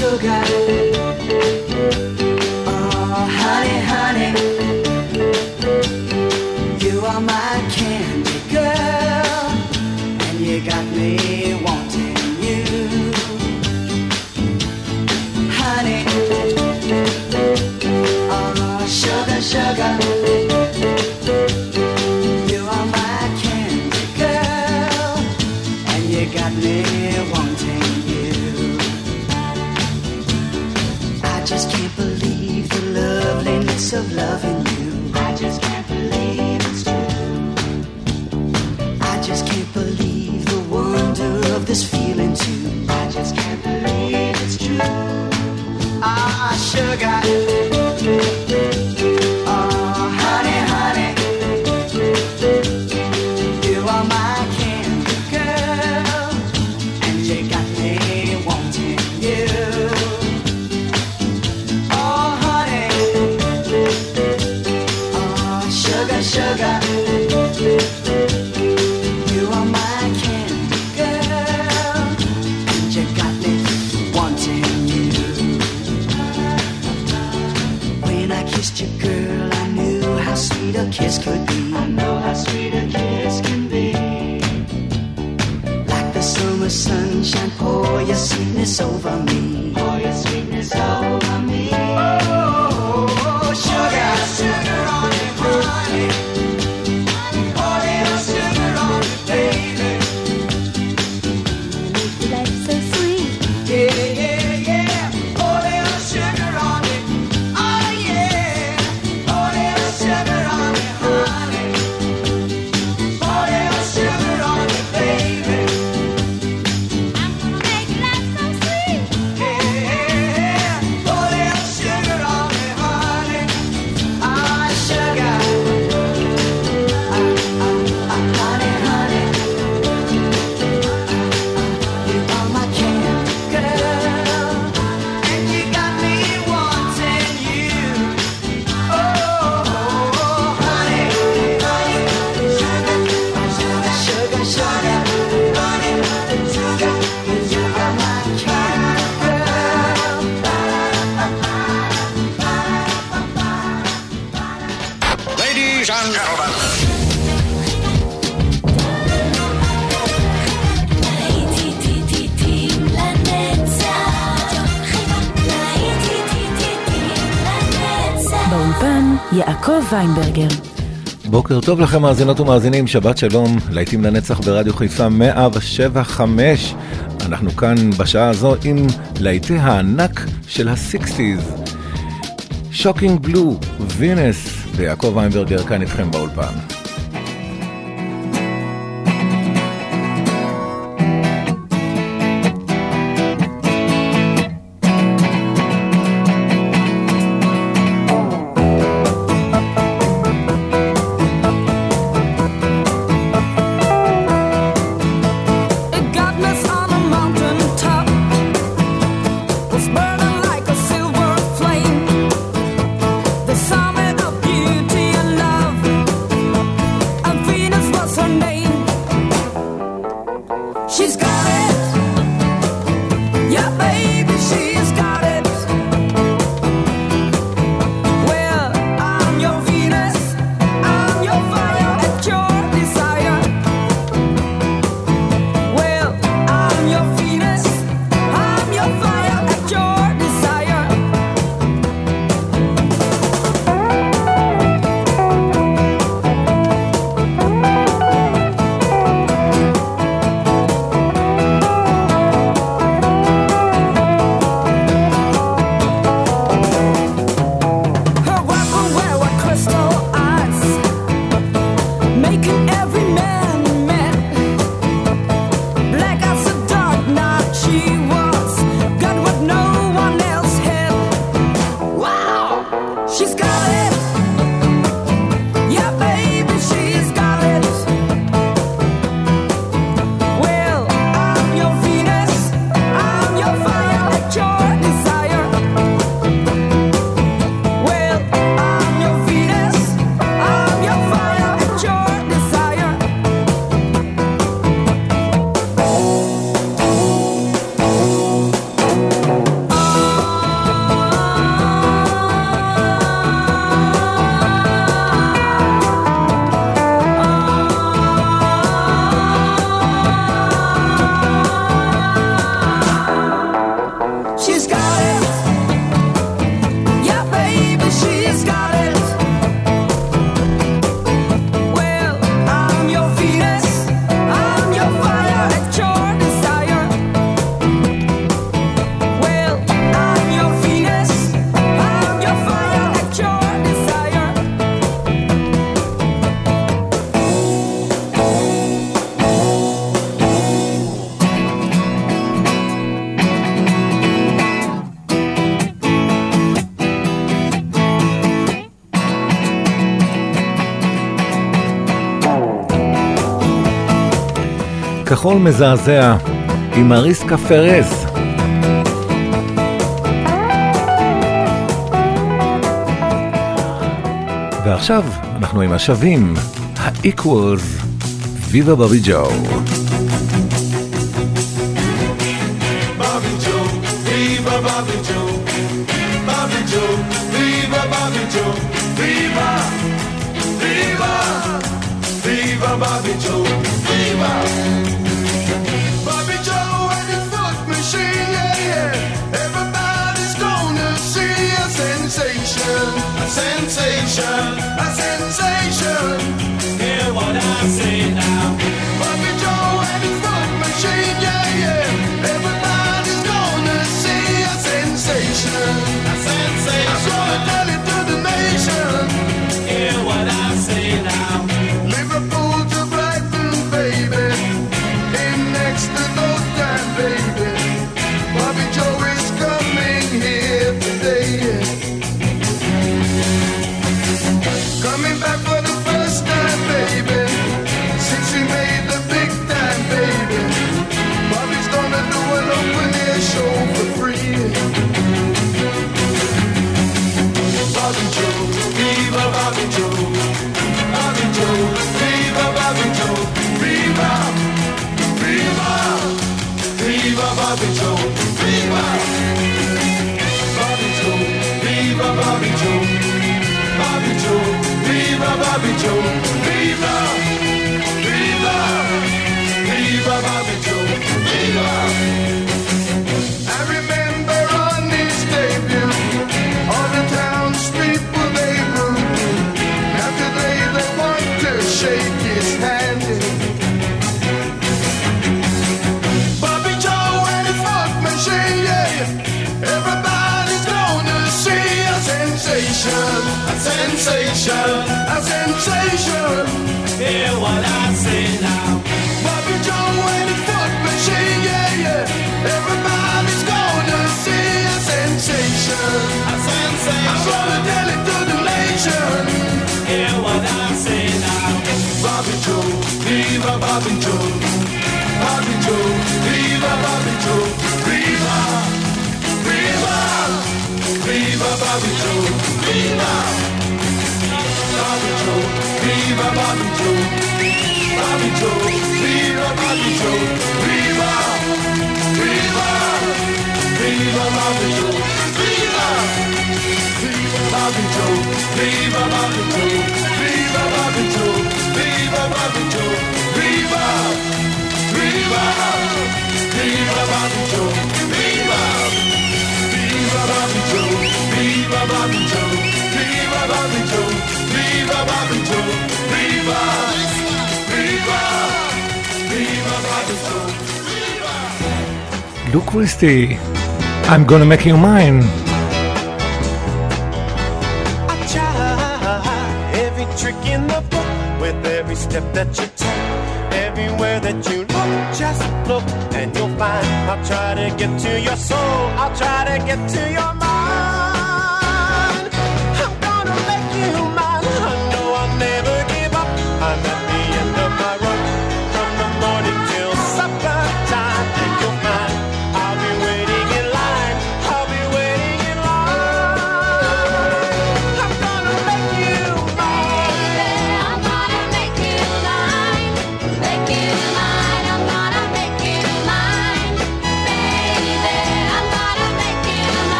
sugar. got. בוקר טוב לכם מאזינות ומאזינים, שבת שלום, להיטים לנצח ברדיו חיפה 175. אנחנו כאן בשעה הזו עם להיטי הענק של הסיקסטיז. שוקינג בלו, וינס ויעקב איינברגר כאן איתכם באולפן. כחול מזעזע עם אריסקה פרס. ועכשיו אנחנו עם השווים, ה-Equals, ויבה בבי Joe. Bobby Joe, viva! Bobby Joe, viva Bobby Joe, Bobby Joe, viva Bobby Joe, viva! Viva! Viva Bobby Joe, viva! Viva Bobby Joe, viva Bobby Joe, viva Bobby Joe, viva Bobby Joe, viva! Viva! Viva Bobby Joe, viva! Viva Bobby Joe. Viva Bobby Joe, Viva Bobby Joe, Viva Bobby Joe, Viva, Viva, Viva Bobby Joe. Look Christie, I'm gonna make you mine. I try every trick in the book with every step that you take, everywhere that you look, just look and you'll find. I'll try to get to your soul, I'll try to get to your mind.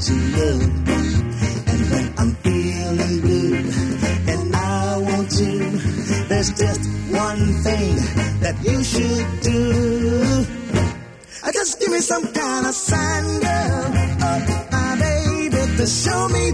to you. And when I'm feeling blue, and I want you, there's just one thing that you should do. Just give me some kind of sign, oh, my baby, to show me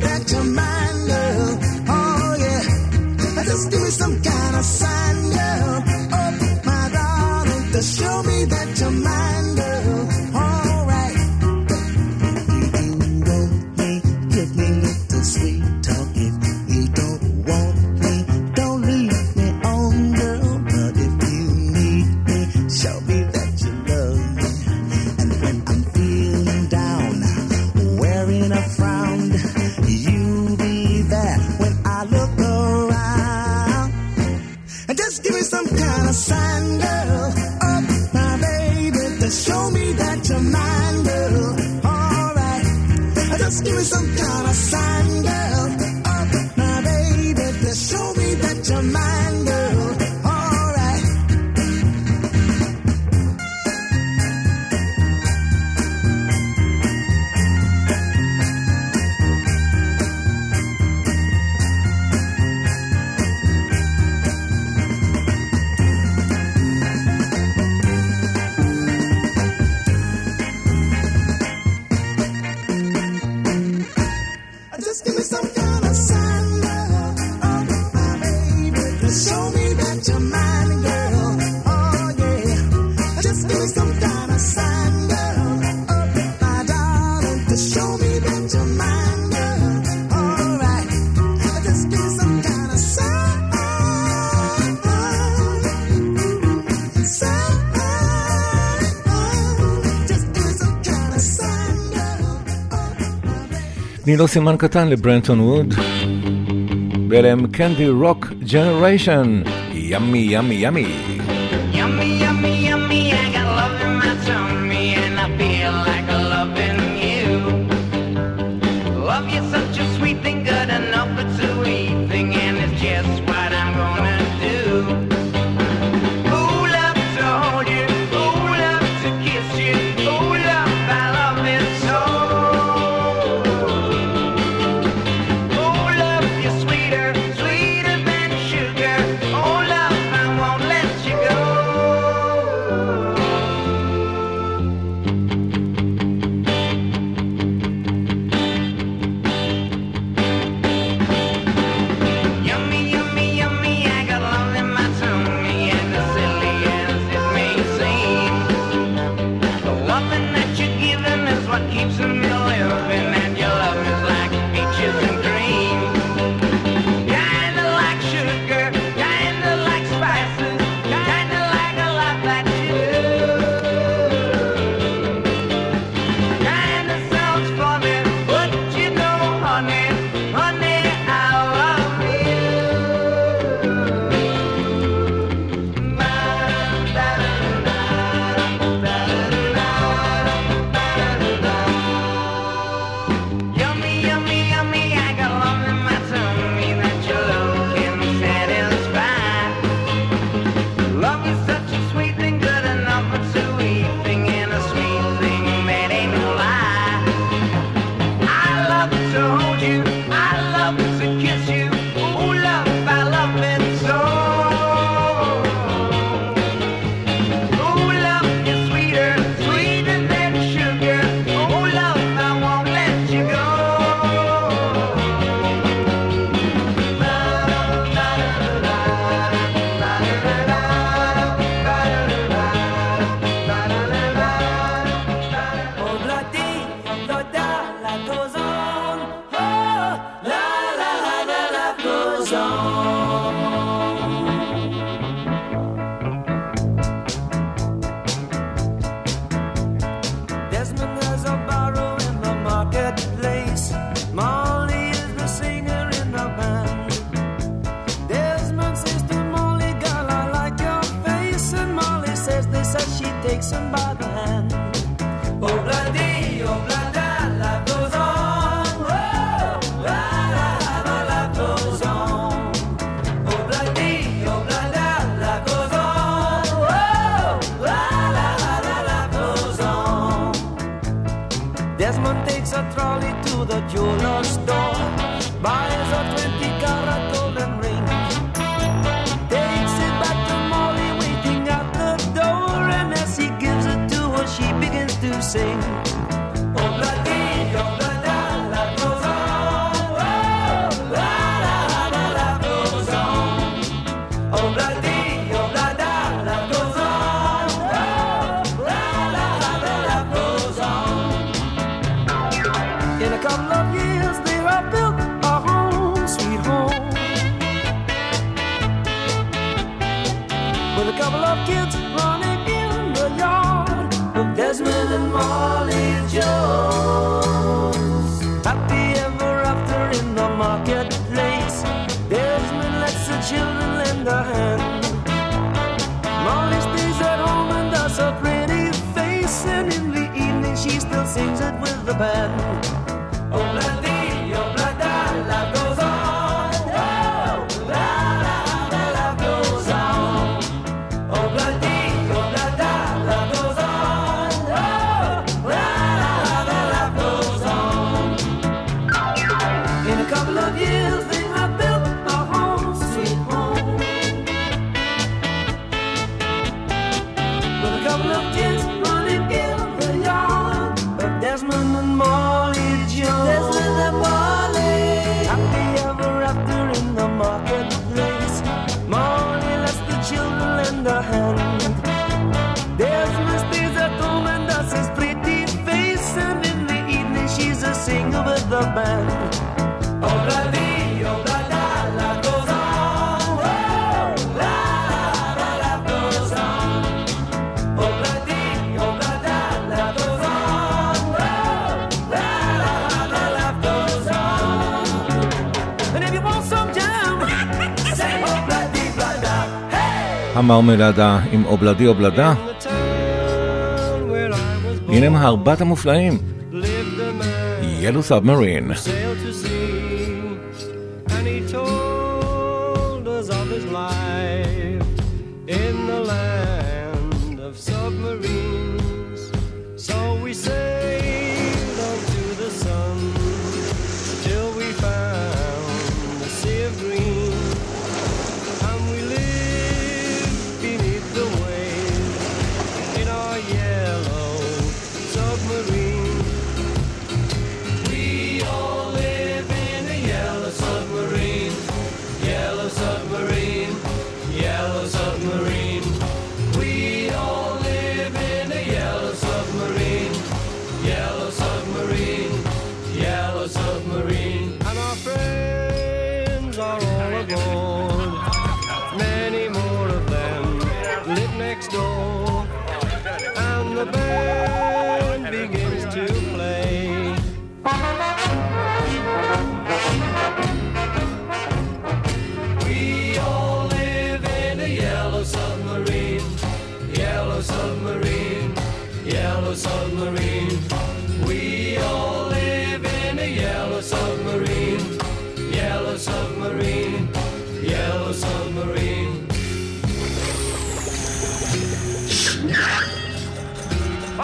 תני לו סימן קטן לברנטון ווד. ואלה הם קנדי רוק ג'נריישן. ימי ימי ימי. sing. bed. המרמלדה עם אובלדי אובלדה. הנה הם הארבעת המופלאים. ילו סאב סאבמרין.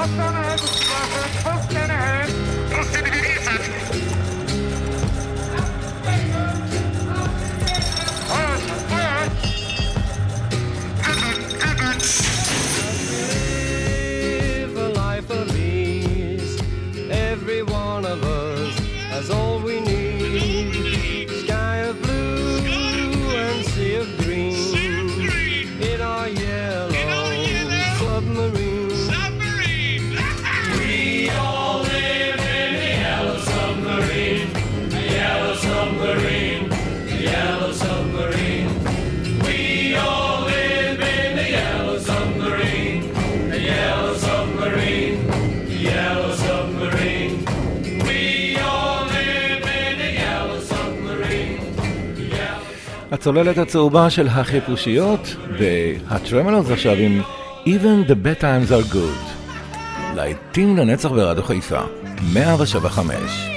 Hasta na né? הצוללת הצהובה של החיפושיות, והטרמלוס עכשיו עם Even the bad times are good. לעיתים לנצח ברדיו חיפה, 107 107.5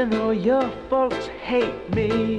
Even though your folks hate me.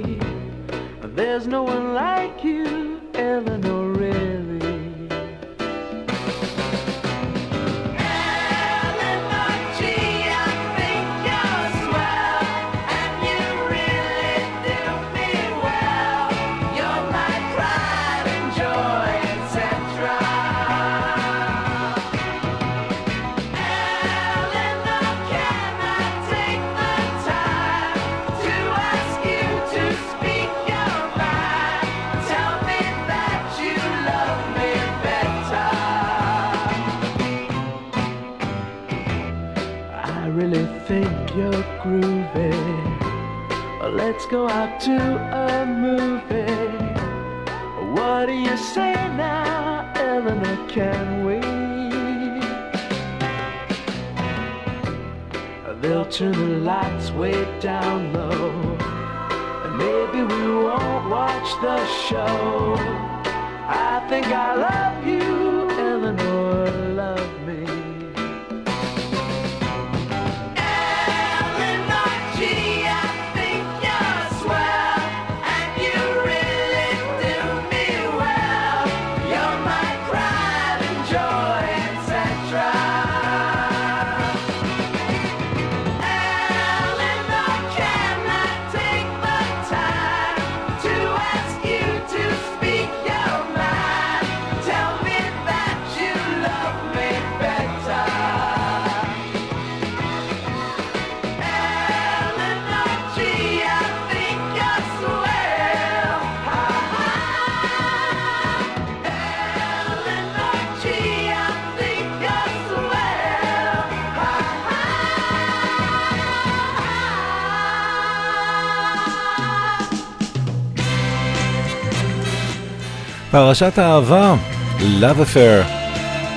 פרשת האהבה, Love Affair,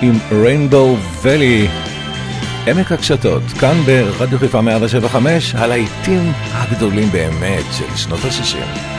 עם Rainbow Valley, עמק הקשתות, כאן ברדיו חיפה 175, הלהיטים הגדולים באמת של שנות ה-60.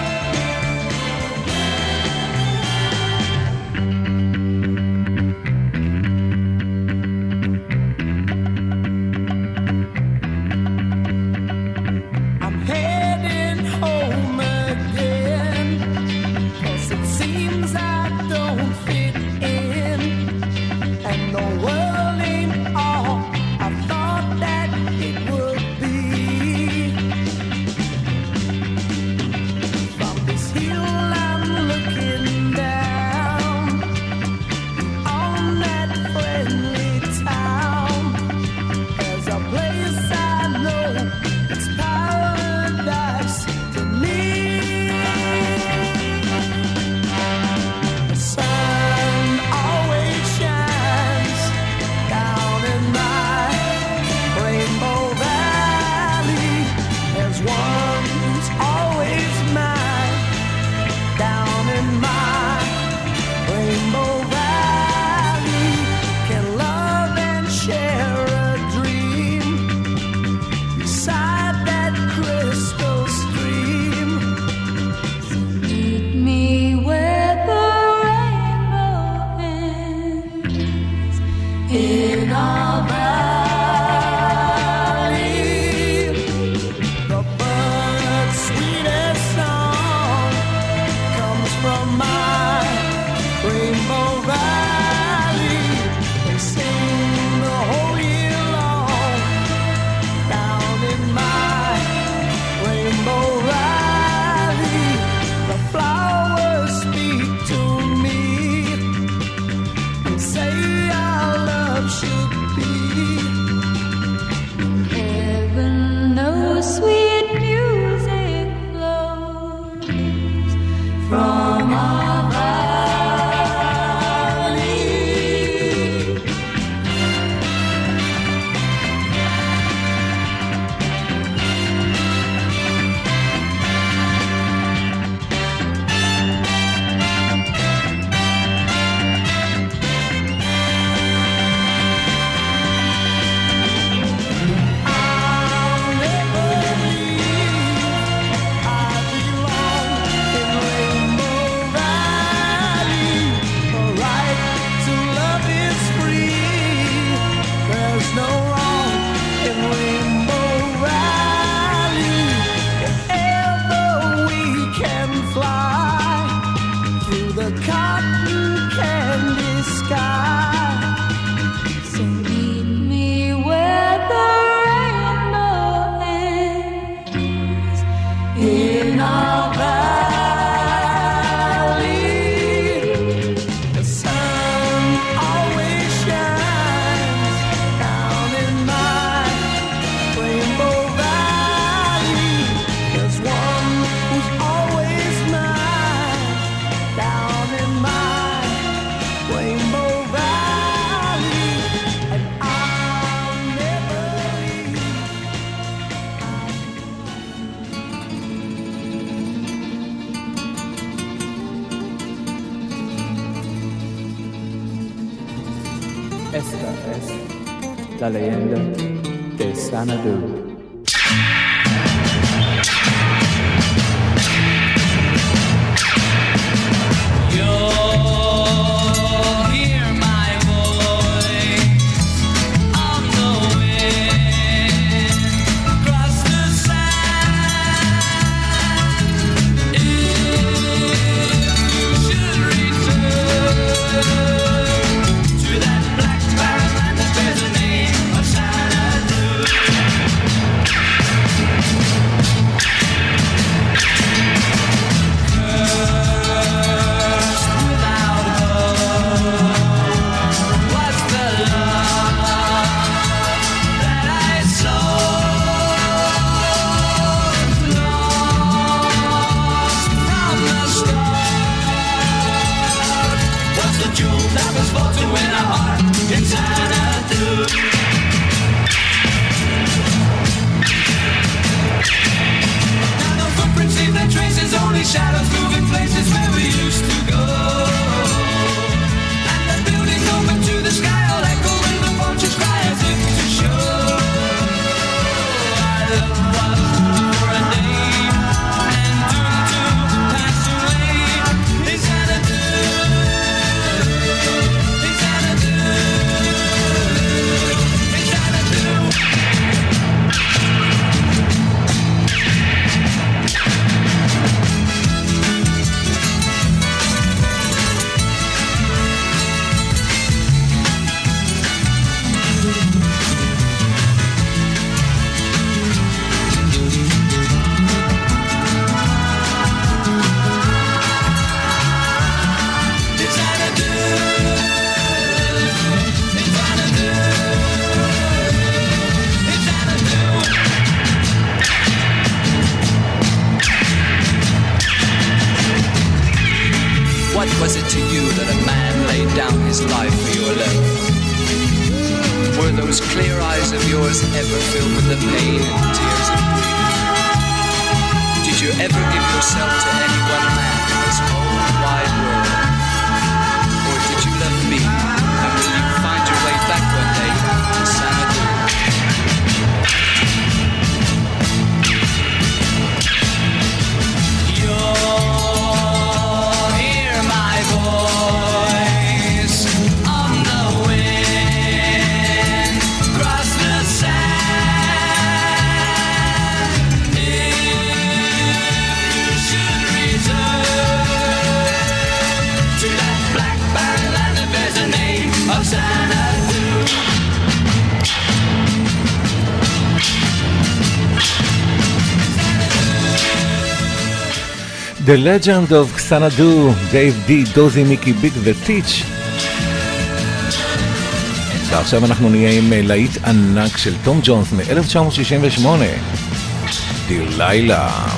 What was it to you that a man laid down his life for your love? Were those clear eyes of yours ever filled with the pain and tears of grief? Did you ever give yourself to any one man in this whole wide world? The Legend of Xanadu, דייב די, דוזי, מיקי ביג וטיץ'. ועכשיו אנחנו נהיה עם אה, להיט ענק של תום ג'ונס מ-1968, דלילה. I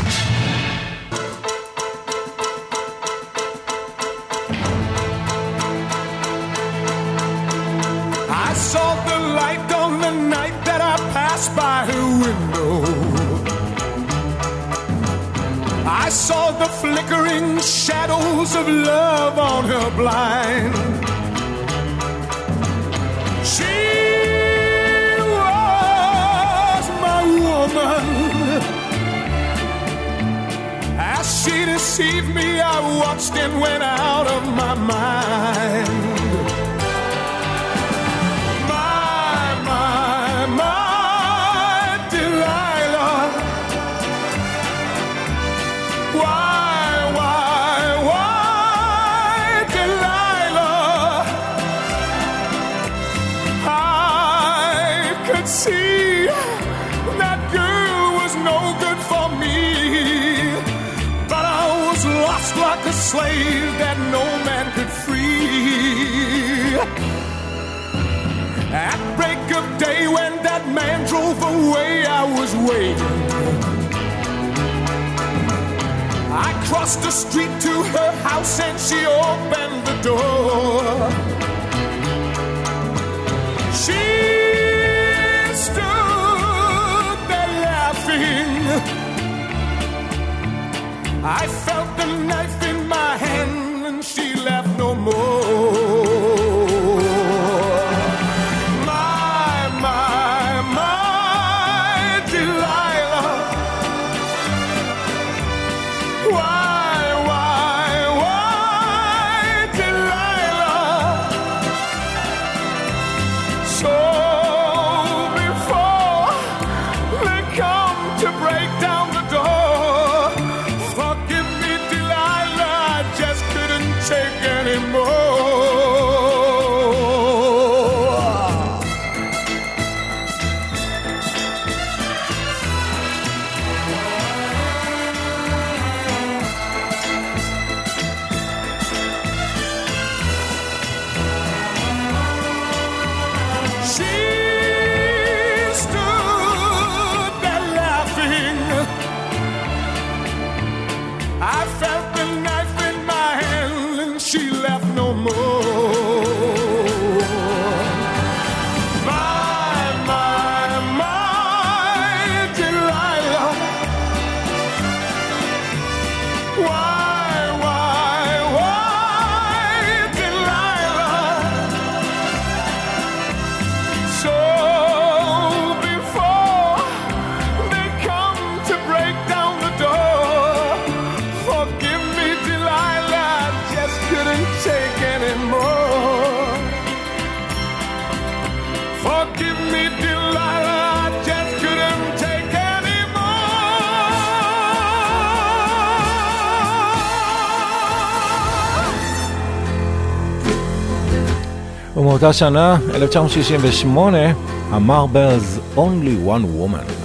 I watched and went out of my mind. Slave that no man could free. At break of day, when that man drove away, I was waiting. I crossed the street to her house and she opened the door. She stood there laughing. I felt the knife in ומאותה שנה, 1968, המרברס Only One Woman.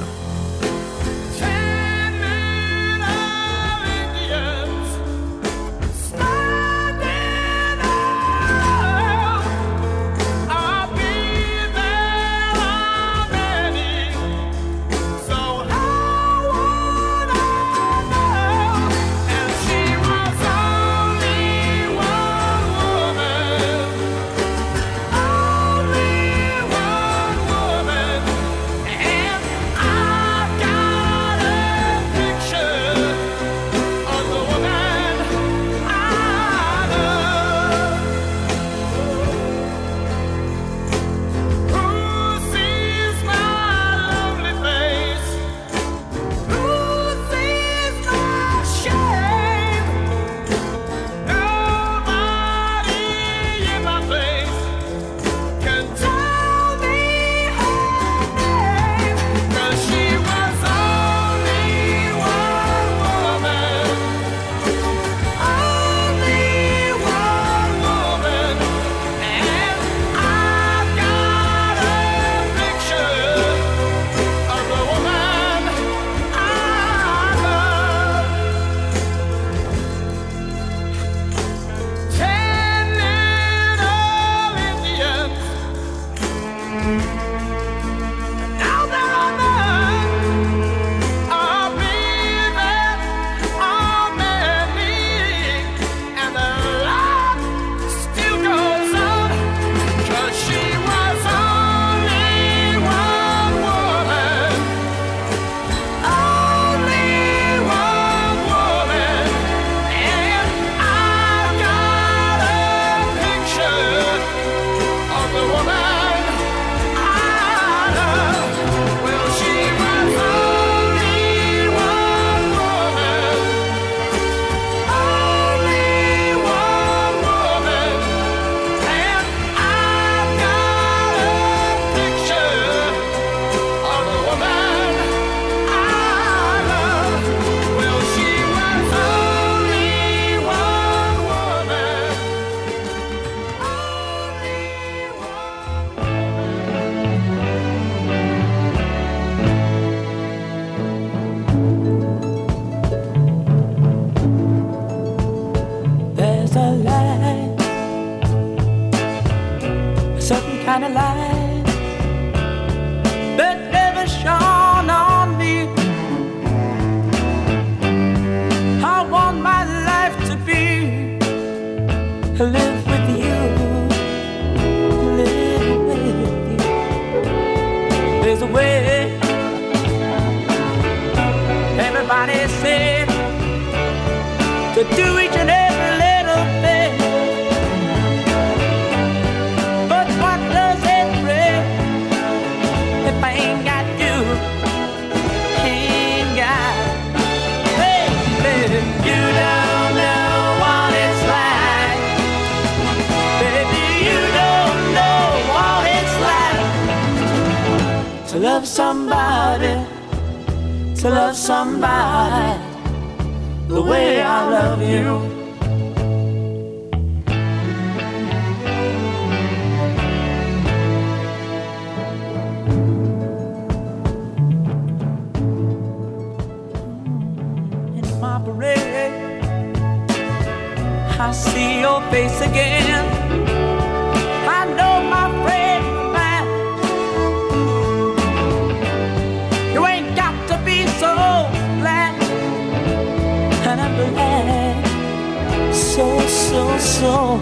So, so, so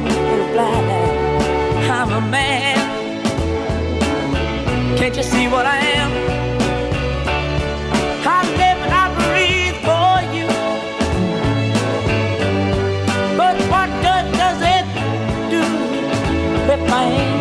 blind. I'm a man. Can't you see what I am? I live and I breathe for you. But what good does it do if I ain't?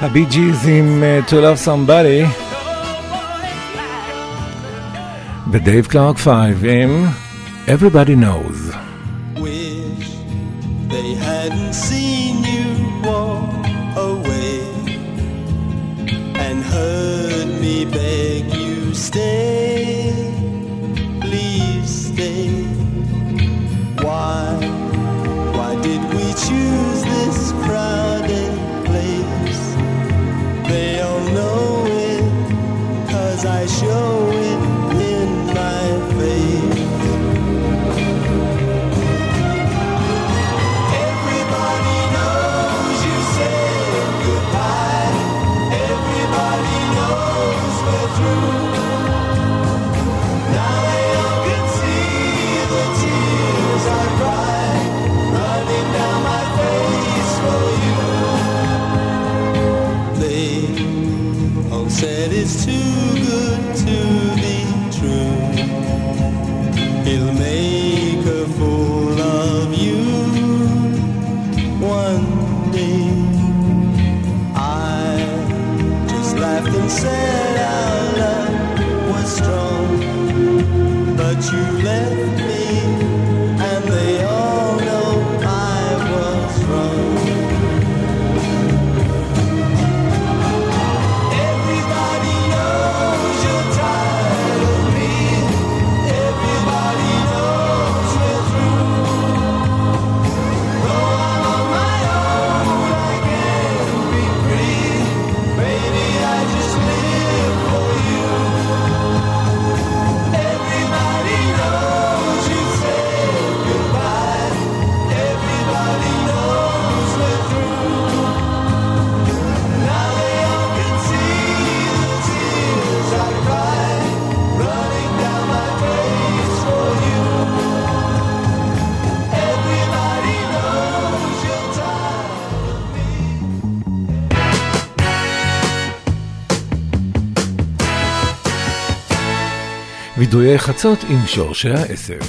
הבי ג'יז עם To Love Somebody. ודייב קלארק 5 עם Everybody Knows. show. וידויי חצות עם שורשי העשב.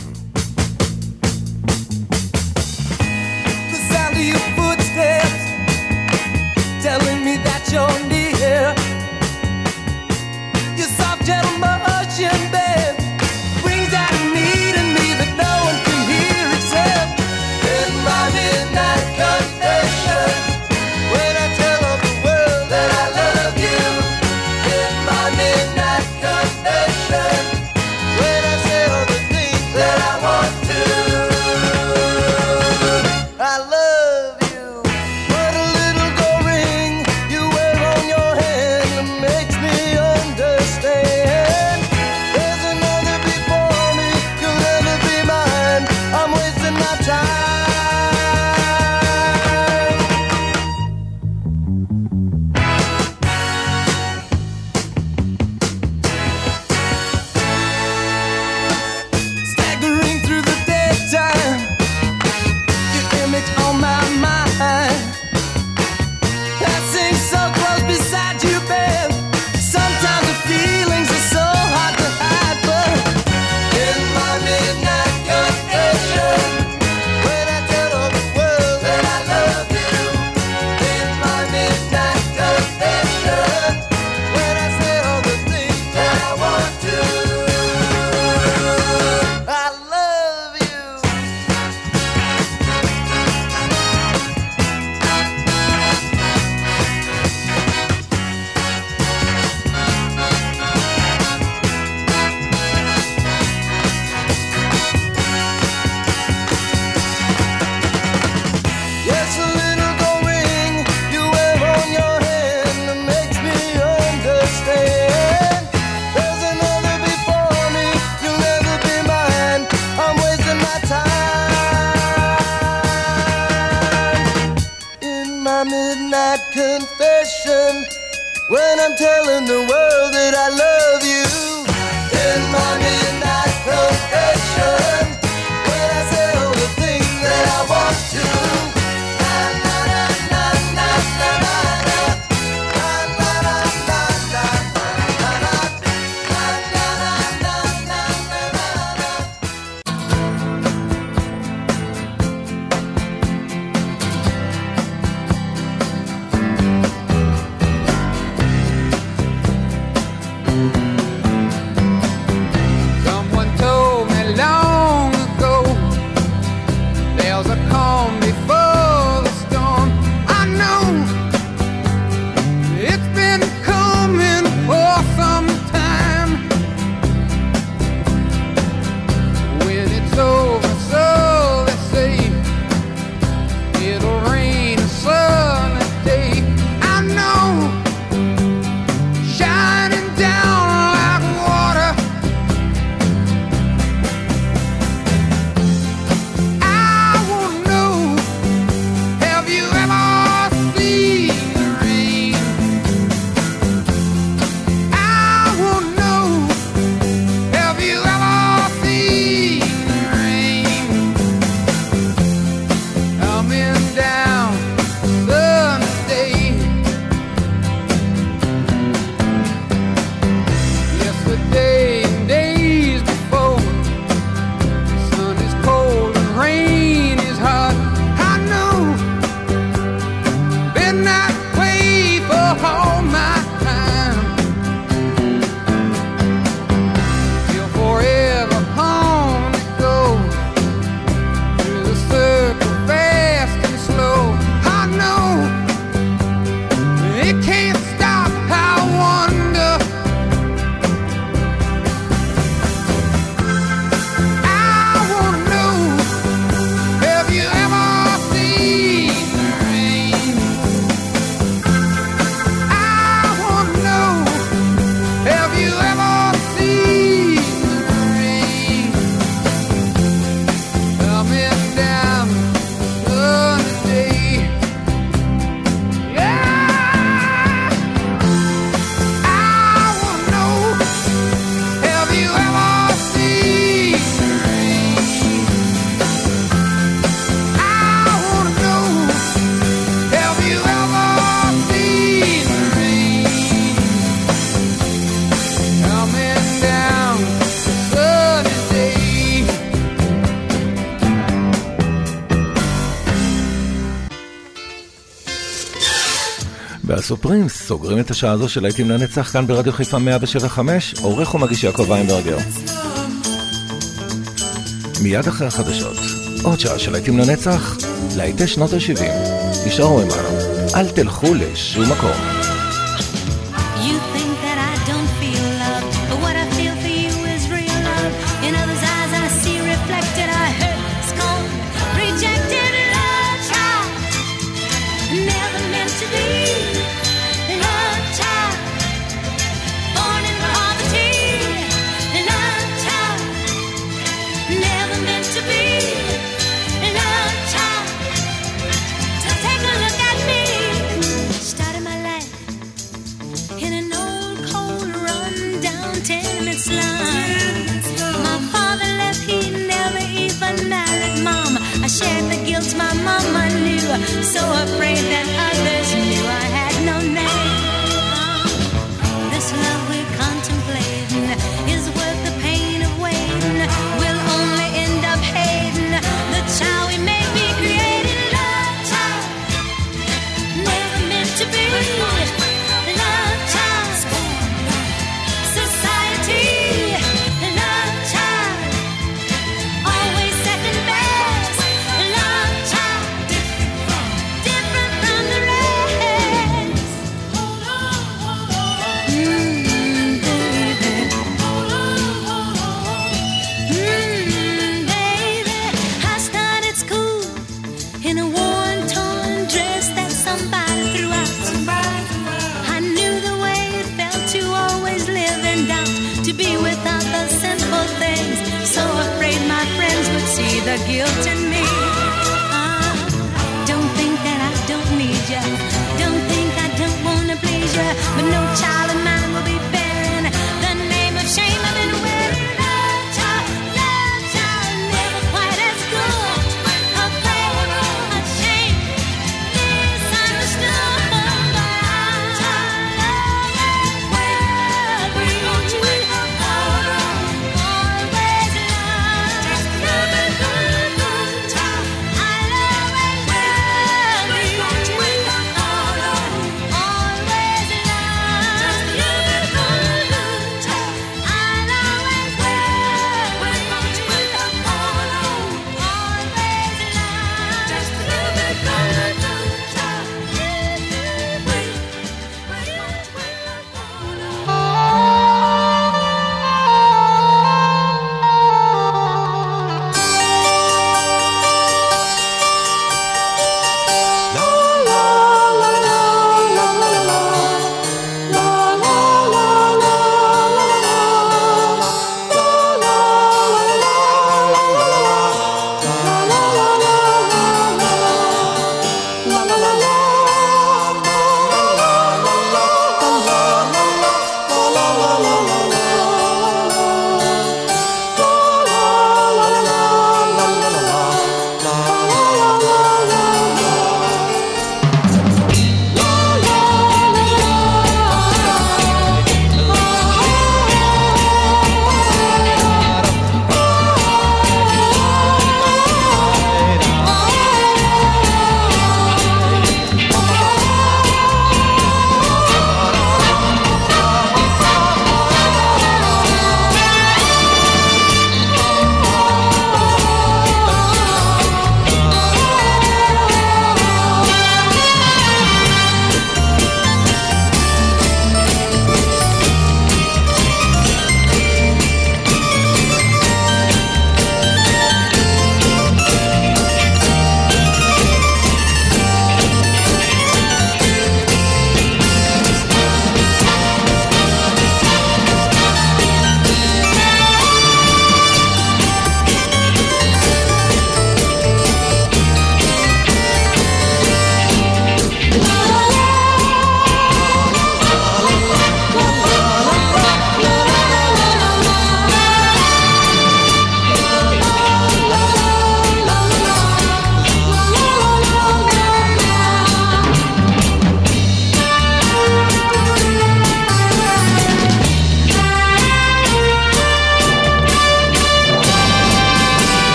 והסופרים סוגרים את השעה הזו של להיטים לנצח כאן ברדיו חיפה 175, עורך ומגיש יעקב ויינברגר. מיד אחרי החדשות, עוד שעה של להיטים לנצח, להיטי שנות ה-70. נשארו עמנו, אל תלכו לשום מקום.